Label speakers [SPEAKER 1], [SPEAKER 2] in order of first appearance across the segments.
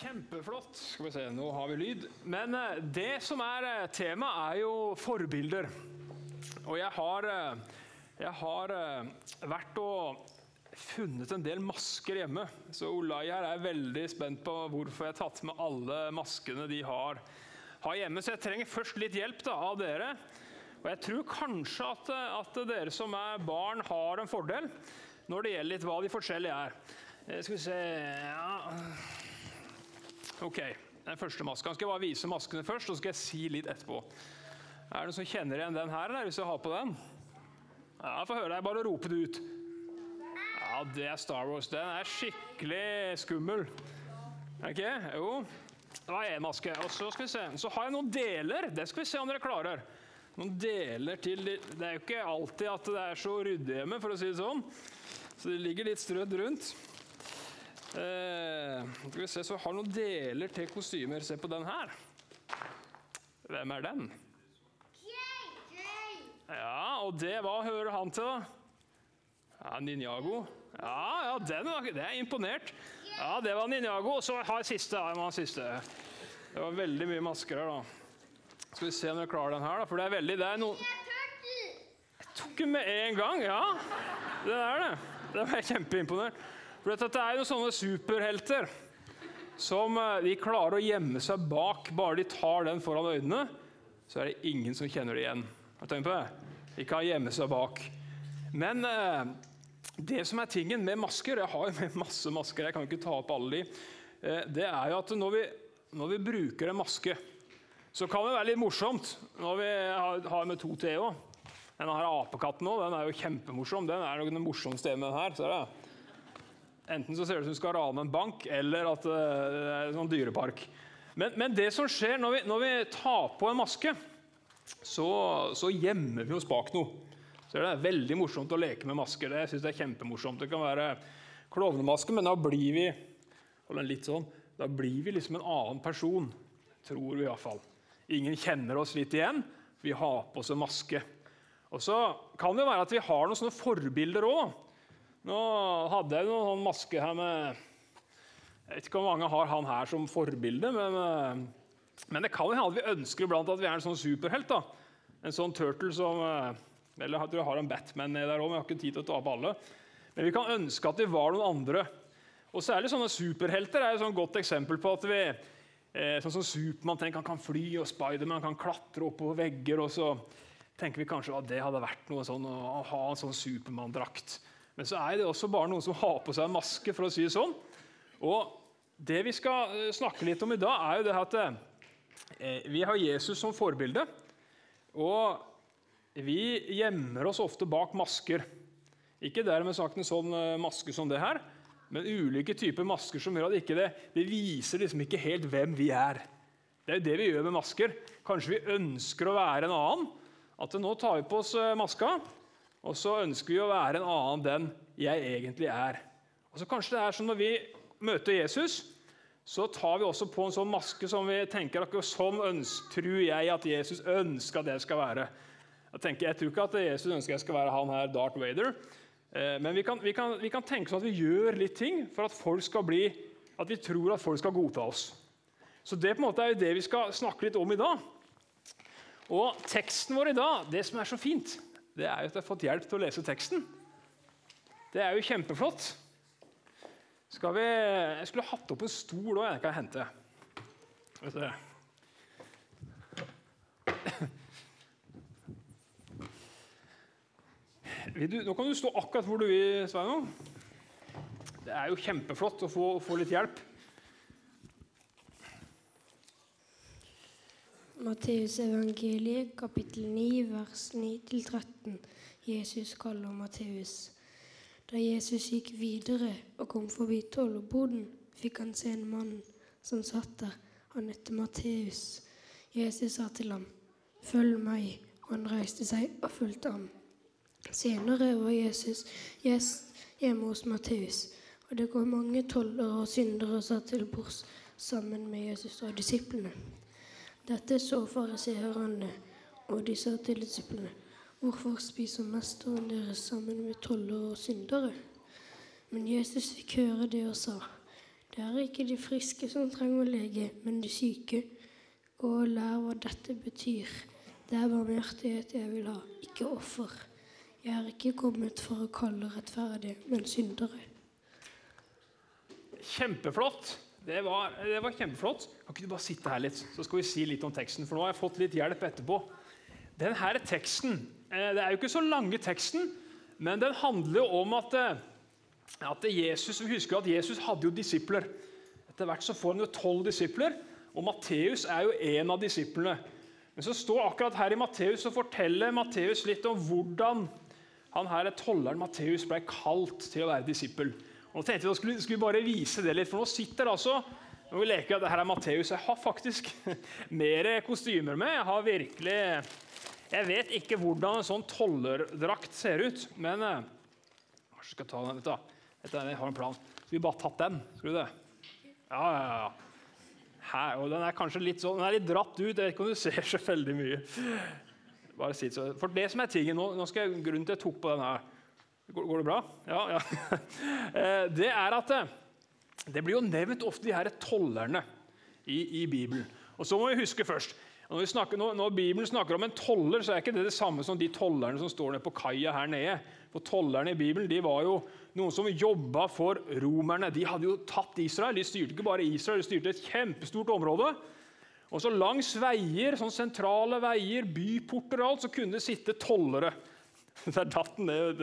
[SPEAKER 1] Kjempeflott. Skal vi se, nå har vi lyd. Men eh, det som er eh, tema, er jo forbilder. Og jeg har, eh, jeg har vært og funnet en del masker hjemme. Så Olai her er veldig spent på hvorfor jeg har tatt med alle maskene de har, har hjemme. Så jeg trenger først litt hjelp da, av dere. Og jeg tror kanskje at, at dere som er barn, har en fordel når det gjelder litt hva de forskjellige er. Skal vi se ja. Ok, den første masken. Skal jeg bare vise maskene først, så skal jeg si litt etterpå. Er det noen som kjenner igjen den her, hvis jeg har på den? Ja, Få høre deg bare rope det ut. Ja, det er Star Wars. Den er skikkelig skummel. Ikke? Jo. Det var én maske. Og så skal vi se. Så har jeg noen deler. Det skal vi se om dere klarer. Noen deler til Det er jo ikke alltid at det er så ryddig hjemme, for å si det sånn. Så det ligger litt strødd rundt. Eh, skal vi se, så har noen deler til kostymer. Se på den her. Hvem er den? Ja, og det, hva hører han til, da? Ja, Ninjago. Ja, ja, den var, det er imponert. Ja, det var Ninjago. Og så har jeg siste. Ja, siste. Det var veldig mye masker her, da. Skal vi se om jeg klarer den her, da. For det er veldig Det er noe Jeg tok den med en gang, ja. Det er det. Det var jeg kjempeimponert. For dette det er jo sånne superhelter som eh, de klarer å gjemme seg bak. Bare de tar den foran øynene, så er det ingen som kjenner det igjen. Har du tenkt på det? De kan gjemme seg bak. Men eh, det som er tingen med masker Jeg har jo med masse masker, jeg kan ikke ta opp alle de. Eh, det er jo at når vi, når vi bruker en maske, så kan det være litt morsomt når vi har, med to T òg. Denne her apekatten også, den er jo kjempemorsom. Den er nok den morsomste med den her. Ser du? Enten så ser det ut som du skal rane en bank, eller at eh, det er en sånn dyrepark. Men, men det som skjer når vi, når vi tar på en maske, så, så gjemmer vi oss bak noe. Så det er veldig morsomt å leke med masker. Det synes jeg er kjempemorsomt. Det kan være klovnemaske, men da blir vi litt sånn, da blir vi liksom en annen person. Tror vi iallfall. Ingen kjenner oss litt igjen. Vi har på oss en maske. Og så kan det være at vi har noen sånne forbilder òg. Nå hadde jeg noen sånn maske her med Jeg vet ikke hvor mange har han her som forbilde, men, eh, men det kan jo hende at vi ønsker iblant at vi er en sånn superhelt. da. En sånn turtle som eh, Eller jeg tror jeg har en Batman nedi der òg, men jeg har ikke tid til å ta opp alle. Men vi kan ønske at vi var noen andre. Og særlig sånne superhelter er et sånn godt eksempel på at vi eh, Sånn som Supermann tenker han kan fly, og Spiderman kan klatre opp på vegger. og så tenker vi kanskje at det hadde vært noe sånn å ha en sånn Supermann-drakt. Men så er det også bare noen som har på seg en maske, for å si det sånn. Og det vi skal eh, snakke litt om i dag, er jo det at eh, vi har Jesus som forbilde. Og vi gjemmer oss ofte bak masker. Ikke dermed sagt en sånn eh, maske som det her, men ulike typer masker som gjør at ikke det, det viser liksom ikke helt hvem vi er. Det er jo det vi gjør med masker. Kanskje vi ønsker å være en annen. At nå tar vi på oss maska, og så ønsker vi å være en annen den jeg egentlig er. Og så Kanskje det er sånn når vi møter Jesus, så tar vi også på en sånn maske som vi tenker at sånn ønsker, tror jeg at Jesus ønsker at jeg skal være. Jeg, tenker, jeg tror ikke at Jesus ønsker jeg skal være han her, Darth Vader. Eh, Men vi kan, vi, kan, vi kan tenke sånn at vi gjør litt ting for at folk skal bli, at vi tror at folk skal godta oss. Så Det på en måte er jo det vi skal snakke litt om i dag. Og Teksten vår i dag, det som er så fint, det er jo at jeg har fått hjelp til å lese teksten. Det er jo kjempeflott. Skal vi, jeg skulle hatt opp en stol òg, jeg kan hente. Vet du. Vil du, nå kan du stå akkurat hvor du vil, Sveinung. Det er jo kjempeflott å få, få litt hjelp.
[SPEAKER 2] Matteus evangeliet, kapittel 9, vers 9-13. Jesus kaller Matteus. Da Jesus gikk videre og kom forbi tollboden, fikk han se en mann som satt der. Han het Matteus. Jesus sa til ham, 'Følg meg.' Og han reiste seg og fulgte ham. Senere var Jesus gjest hjemme hos Matteus, og det kom mange tollere og syndere og satt til bords sammen med Jesus og disiplene. Dette så fariseerne, og de sa til disiplene, hvorfor spiser mesteren deres sammen med toller og syndere? Men Jesus fikk høre det og sa, det er ikke de friske som trenger lege, men de syke. Gå og lær hva dette betyr. Det er barmhjertighet jeg vil ha, ikke offer. Jeg er ikke kommet for å kalle rettferdige, men syndere.
[SPEAKER 1] Kjempeflott. Det var, det var kjempeflott. Kan ikke du bare sitte her litt, så skal vi si litt om teksten? For nå har jeg fått litt hjelp etterpå. Den her teksten eh, Det er jo ikke så lange teksten, men den handler jo om at, eh, at Jesus, Vi husker at Jesus hadde jo disipler. Etter hvert så får han jo tolv disipler, og Matteus er jo en av disiplene. Men så står akkurat her i Matteus og forteller Matteus litt om hvordan han her tolleren Matteus ble kalt til å være disippel. Og tenkte Vi skulle, skulle bare vise det litt, for nå sitter det altså vi leker at det her er Matteus. Jeg har faktisk mer kostymer med. Jeg har virkelig Jeg vet ikke hvordan en sånn tollerdrakt ser ut, men eh, Kanskje skal ta den. Dette, dette, jeg har en plan. Skal vi bare tatt den? Skal vi det? Ja, ja, ja. Her, og den er kanskje litt sånn, den er litt dratt ut. Jeg vet ikke om du ser så veldig mye. Bare sitt så. For det som er tingen nå, nå skal jeg grunnen til at jeg tok på den her Går, det bra? Ja. ja. Eh, det er at eh, det blir jo nevnt ofte de her tollerne i, i Bibelen. Og så må vi huske først når, snakker, når, Bibelen snakker om en toller, så er ikke det det samme som de tollerne som står nede på kaia her nede. For Tollerne i Bibelen de var jo noen som jobba for romerne. De hadde jo tatt Israel. De styrte ikke bare Israel, de styrte et kjempestort område. Og så Langs veier, sånn sentrale veier, byporter og alt, så kunne det sitte tollere. Der datt den ned.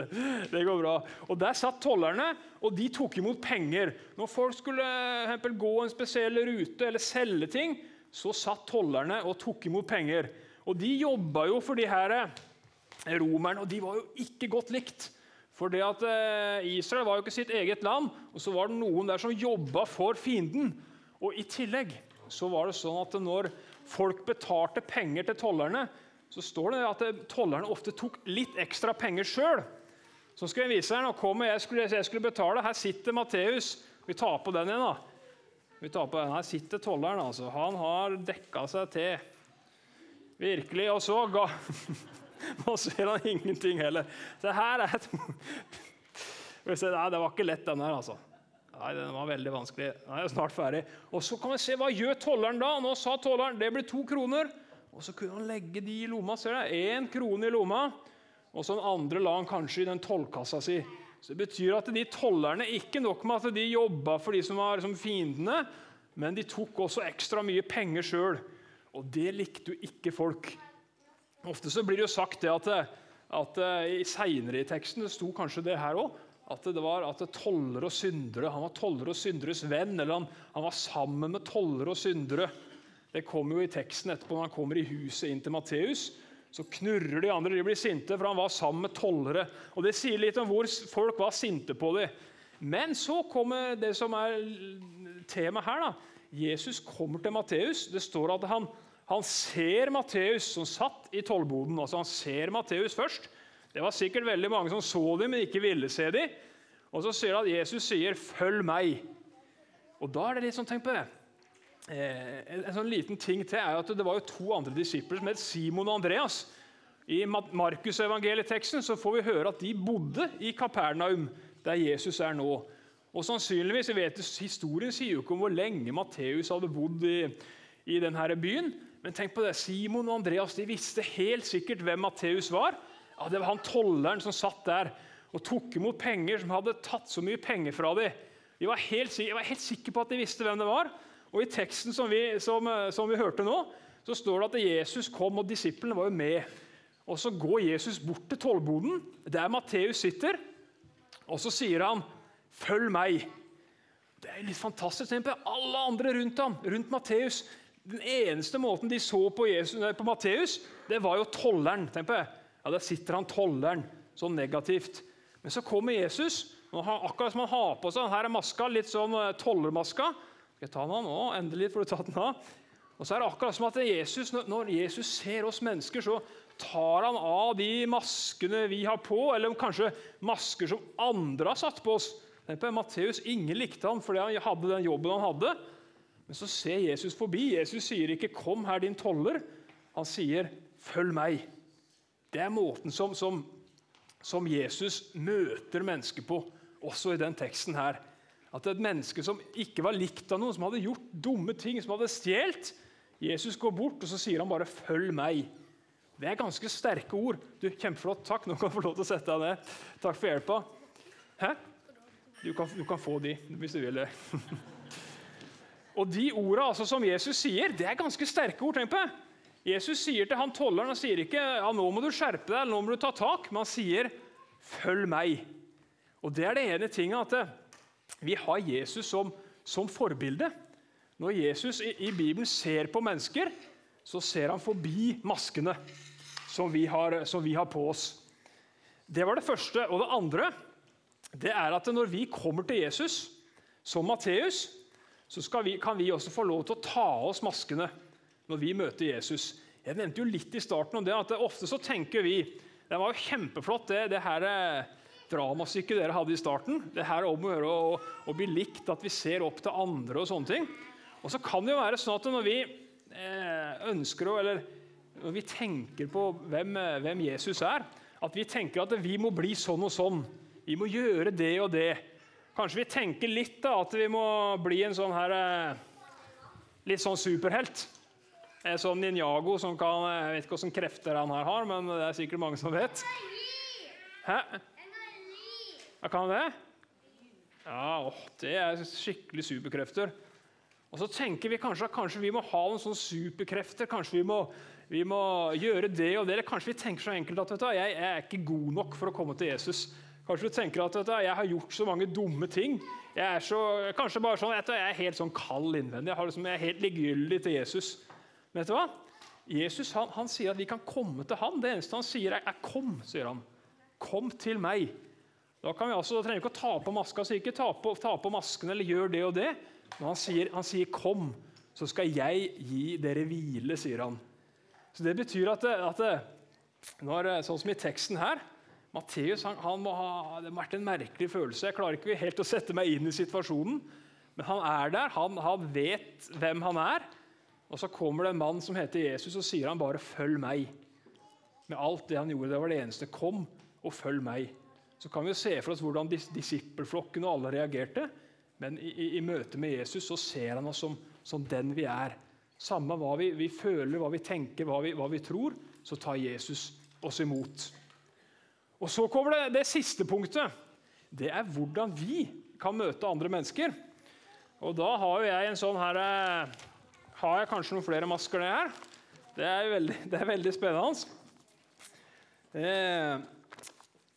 [SPEAKER 1] Det går bra. Og Der satt tollerne, og de tok imot penger. Når folk skulle eksempel, gå en spesiell rute eller selge ting, så satt tollerne og tok imot penger. Og De jobba jo for de her eh, romerne, og de var jo ikke godt likt. For det at eh, Israel var jo ikke sitt eget land, og så var det noen der som jobba for fienden. Og I tillegg så var det sånn at når folk betalte penger til tollerne, så står det at tollerne ofte tok litt ekstra penger sjøl. Så skal jeg vise her, nå kommer jeg skulle, jeg skulle betale. Her sitter Matteus. Vi tar på den igjen, da. Vi tar på den. Her sitter tolleren. altså. Han har dekka seg til. Virkelig. Og så ga Nå ser han ingenting heller. Så her er et Nei, det var ikke lett, den her, altså. Nei, Den var veldig vanskelig. Nei, jeg er snart ferdig. Og så kan vi se, Hva gjør tolleren da? Nå sa tolleren det blir to kroner. Og så kunne han legge de i lomma. ser du? Én krone i lomma, og så den andre la han kanskje i den tollkassa si. Så Det betyr at de tollerne ikke nok med at de jobba for de som var liksom, fiendene, men de tok også ekstra mye penger sjøl. Og det likte jo ikke folk. Ofte så blir det jo sagt det at, at eh, seinere i teksten det sto kanskje det her òg, at det var at tollere og syndere, han var tollere og synderes venn, eller han, han var sammen med tollere og syndere. Det kommer jo i teksten etterpå når han kommer i huset inn til Matteus. Så knurrer de andre, de blir sinte, for han var sammen med tollere. Og Det sier litt om hvor folk var sinte på dem. Men så kommer det som er temaet her. da. Jesus kommer til Matteus. Det står at han, han ser Matteus som satt i tollboden. Altså Han ser Matteus først. Det var sikkert veldig mange som så dem, men ikke ville se dem. Og så sier han at Jesus sier 'følg meg'. Og da er det litt sånn, tenk på det. Eh, en, en, sånn liten ting til er at Det var jo to andre disipler som het Simon og Andreas. I Markusevangelieteksten får vi høre at de bodde i Kapernaum, der Jesus er nå. Og sannsynligvis, vet Historien sier jo ikke om hvor lenge Matteus hadde bodd i, i denne byen. Men tenk på det, Simon og Andreas de visste helt sikkert hvem Matteus var. Ja, Det var han tolleren som satt der og tok imot penger, som hadde tatt så mye penger fra dem. De var helt, jeg var helt sikker på at de visste hvem det var. Og I teksten som vi, som, eh, som vi hørte nå, så står det at Jesus kom, og disiplene var jo med. Og Så går Jesus bort til tollboden, der Matteus sitter, og så sier han, 'Følg meg'. Det er litt fantastisk. Tenk på alle andre rundt ham, rundt Matteus. Den eneste måten de så på, Jesus, på Matteus, det var jo tolleren. Tenk på det. Ja, Der sitter han tolleren, sånn negativt. Men så kommer Jesus, og akkurat som han har på seg her er maska, litt sånn tollermaska. Skal jeg ta den av nå? Endelig får du ta den av. Og så er det akkurat som at Jesus, Når Jesus ser oss mennesker, så tar han av de maskene vi har på, eller kanskje masker som andre har satt på oss. Matteus, Ingen likte han fordi han hadde den jobben han hadde. Men så ser Jesus forbi. Jesus sier ikke 'Kom her, din toller'. Han sier 'Følg meg'. Det er måten som, som, som Jesus møter mennesker på, også i den teksten her. At et menneske som ikke var likt av noen, som hadde gjort dumme ting, som hadde stjålet Jesus går bort og så sier han bare 'følg meg'. Det er ganske sterke ord. Du, Kjempeflott. Takk. Nå kan du få lov til å sette deg ned. Takk for hjelpa. Hæ? Du kan, du kan få de hvis du vil det. og de orda altså, som Jesus sier, det er ganske sterke ord. tenk på. Jesus sier til han tolleren han sier ikke ja, nå må du skjerpe deg, nå må du ta tak, men han sier 'følg meg'. Og Det er det ene tinget at vi har Jesus som, som forbilde. Når Jesus i, i, Bibelen ser på mennesker, så ser han forbi maskene som vi, har, som vi har på oss. Det var det første. Og det andre det er at når vi kommer til Jesus som Matteus, så vi, kan vi også få lov til å ta av oss maskene når vi møter Jesus. Jeg nevnte jo litt i starten om det, at ofte så tenker vi Det var jo kjempeflott, det, det her eh, dramastykket dere hadde i starten. Det her om å gjøre å, bli likt, at vi ser opp til andre og sånne ting. Og så kan det jo være sånn at når vi eh, ønsker å Eller når vi tenker på hvem, eh, hvem Jesus er, at vi tenker at vi må bli sånn og sånn. Vi må gjøre det og det. Kanskje vi tenker litt da, at vi må bli en sånn her eh, Litt sånn superhelt. En sånn ninjago som kan Jeg vet ikke hvilke krefter han her har, men det er sikkert mange som vet. Hæ? Ja, kan det? Ja, åh, det er skikkelig superkrefter. Og så tenker vi kanskje at kanskje vi må ha noen sånne superkrefter. Kanskje vi må, vi må gjøre det og det. Eller kanskje vi tenker så enkelt at du, jeg, jeg, er ikke god nok for å komme til Jesus. Kanskje du tenker at du, jeg har gjort så mange dumme ting. Jeg er så, kanskje bare sånn, jeg er helt sånn kald innvendig. Jeg, liksom, jeg er helt likegyldig til Jesus. Men vet du hva? Jesus han, han, sier at vi kan komme til han. Det eneste han sier, er, er 'kom'. sier han. Kom til meg. Da, vi altså, da trenger vi ikke å ta på maska, så ikke ta på, ta på masken eller gjør det og det. Men han sier, han sier 'kom, så skal jeg gi dere hvile', sier han. Så Det betyr at, at når, sånn som i teksten her Matteus han, han må ha, det har vært en merkelig følelse. Jeg klarer ikke helt å sette meg inn i situasjonen. Men han er der, han, han vet hvem han er. Og så kommer det en mann som heter Jesus, og sier han bare 'følg meg'. Med alt det han gjorde. Det var det eneste. Kom og følg meg. Så kan vi se for oss hvordan disippelflokken og alle reagerte. Men i, i, møte med Jesus så ser han oss som, som den vi er. Samme hva vi, vi, føler, hva vi tenker, hva vi, hva vi, tror, så tar Jesus oss imot. Og Så kommer det, det siste punktet. Det er hvordan vi kan møte andre mennesker. Og Da har jo jeg en sånn her eh, Har jeg kanskje noen flere masker det her? Det er veldig, det er veldig spennende. Eh,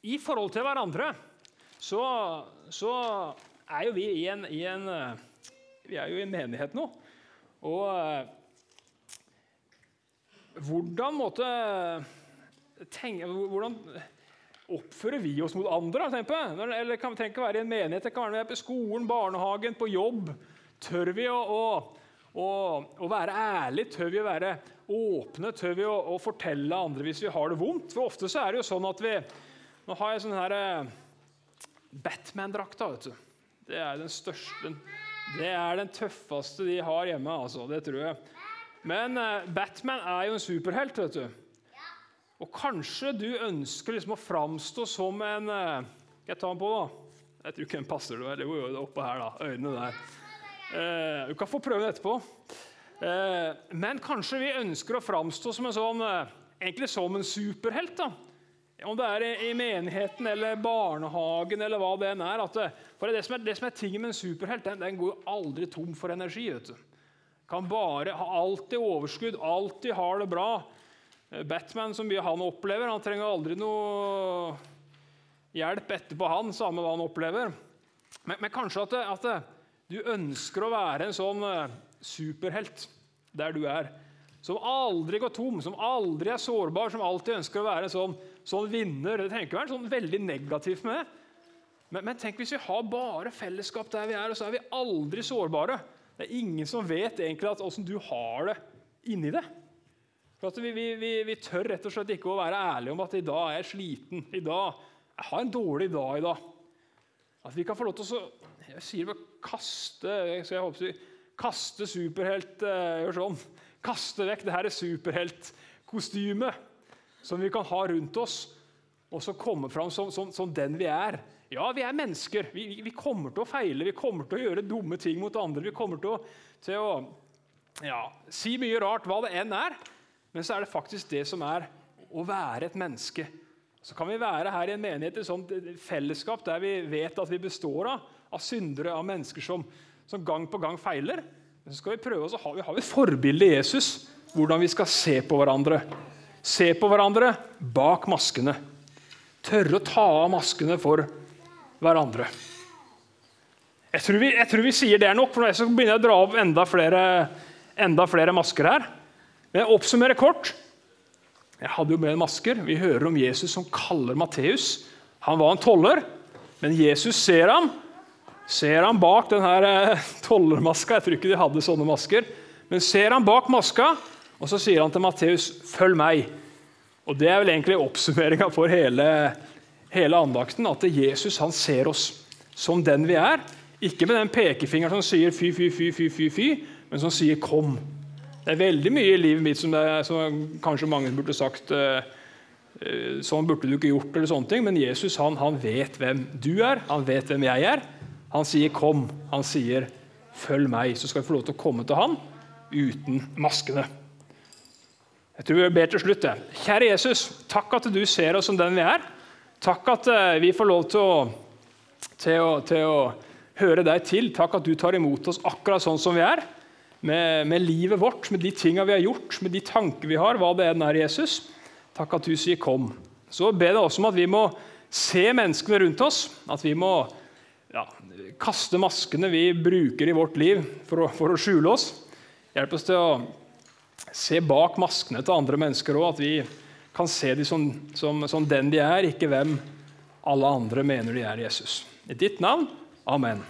[SPEAKER 1] I forhold til hverandre så, så er jo vi i en, i en, eh, vi er jo i en menighet nå. Og eh, hvordan måtte tenke, hvordan oppfører vi oss mot andre? Eller kan, trenger ikke være i en menighet, det kan være på skolen, barnehagen, på jobb. Tør vi å, å, å, å være ærlige? Tør vi å være åpne? Tør vi å, fortelle andre hvis vi har det vondt? For ofte så er det jo sånn at vi Nå har jeg sånn her eh, Batman-drakta. vet du. Det er den største Det er den tøffeste de har hjemme, altså. Det tror jeg. Men uh, Batman er jo en superhelt, vet du. Og kanskje du ønsker liksom å framstå som en uh, Skal jeg ta den på, da? Jeg tror ikke den passer. Det jo det oppå her, da. Øynene der. Du kan få prøve den etterpå. men kanskje vi ønsker å framstå som en sånn, egentlig som en superhelt. da. Om det er i menigheten eller barnehagen eller hva det enn er. Det, for det som er, det som er tingen med en superhelt, den, den går aldri tom for energi. vet du. Kan bare ha alltid overskudd, alltid har det bra. Eh, Batman, som han opplever, han trenger aldri noe hjelp etterpå, han, samme hva han opplever. Men, men kanskje at, at, du ønsker å være en sånn eh, superhelt der du er. Som aldri går tom, som aldri er sårbar, som alltid ønsker å være sånn sånn vinner. Det trenger ikke være sånn veldig negativt med det. Men, men, tenk hvis vi har bare fellesskap der vi er, og så er vi aldri sårbare. Det er ingen som vet egentlig åssen du har det inni det. Vi, vi, vi, vi, tør rett og slett ikke å være ærlige om at i dag er jeg sliten. I dag, Jeg har en dårlig dag i dag. At vi kan få lov til å jeg sier bare kaste så jeg håper, kaste superhelt eh, Gjør sånn. Kaste vekk det her superheltkostymet som vi kan ha rundt oss, og så komme fram som, som, som, den vi er. Ja, vi er mennesker. Vi, vi, vi, kommer til å feile, vi kommer til å gjøre dumme ting mot andre. Vi kommer til å, til å ja, si mye rart, hva det enn er. Men så er det faktisk det som er å være et menneske. Så kan vi være her i en menighet, et sånt fellesskap der vi vet at vi består av, av syndere, av mennesker som, som gang på gang feiler. Så skal vi prøve oss å ha, vi har et forbilde i Jesus, hvordan vi skal se på hverandre. Se på hverandre bak maskene. Tørre å ta av maskene for hverandre. Jeg tror, vi, jeg tror vi sier det er nok, for så begynner jeg å dra opp enda flere, enda flere masker her. Men jeg oppsummerer kort. Jeg hadde jo med masker. Vi hører om Jesus som kaller Matteus. Han var en toller, men Jesus ser ham. Ser han bak denne eh, tollermaska. Jeg tror ikke de hadde sånne masker. Men ser han bak maska, og så sier han til Matteus, 'Følg meg'. Og Det er vel egentlig oppsummeringa for hele, hele andakten, at Jesus han ser oss som den vi er. Ikke med den pekefingeren som sier fy, fy, fy, fy, fy, fy, men som sier kom. Det er veldig mye i livet mitt som, er, som kanskje mange burde sagt uh, sånn burde du ikke gjort, eller sånne ting, men Jesus han, han, vet hvem du er, han vet hvem jeg er. Han sier 'kom', han sier 'følg meg', så skal vi få lov til å komme til han uten maskene. Jeg tror vi ber til slutt. det. Kjære Jesus, takk at du ser oss som den vi er. Takk at eh, vi får lov til å, til å, til å høre deg til. Takk at du tar imot oss akkurat sånn som vi er. Med, med livet vårt, med de tinga vi har gjort, med de tanker vi har, hva det enn er, Jesus. Takk at du sier 'kom'. Så ber jeg også om at vi må se menneskene rundt oss. At vi må ja, kaste maskene vi bruker i vårt liv for å, for å skjule oss. Hjelp oss til å se bak maskene til andre mennesker òg. At vi kan se dem som, som, som den de er, ikke hvem alle andre mener de er Jesus. I ditt navn. Amen.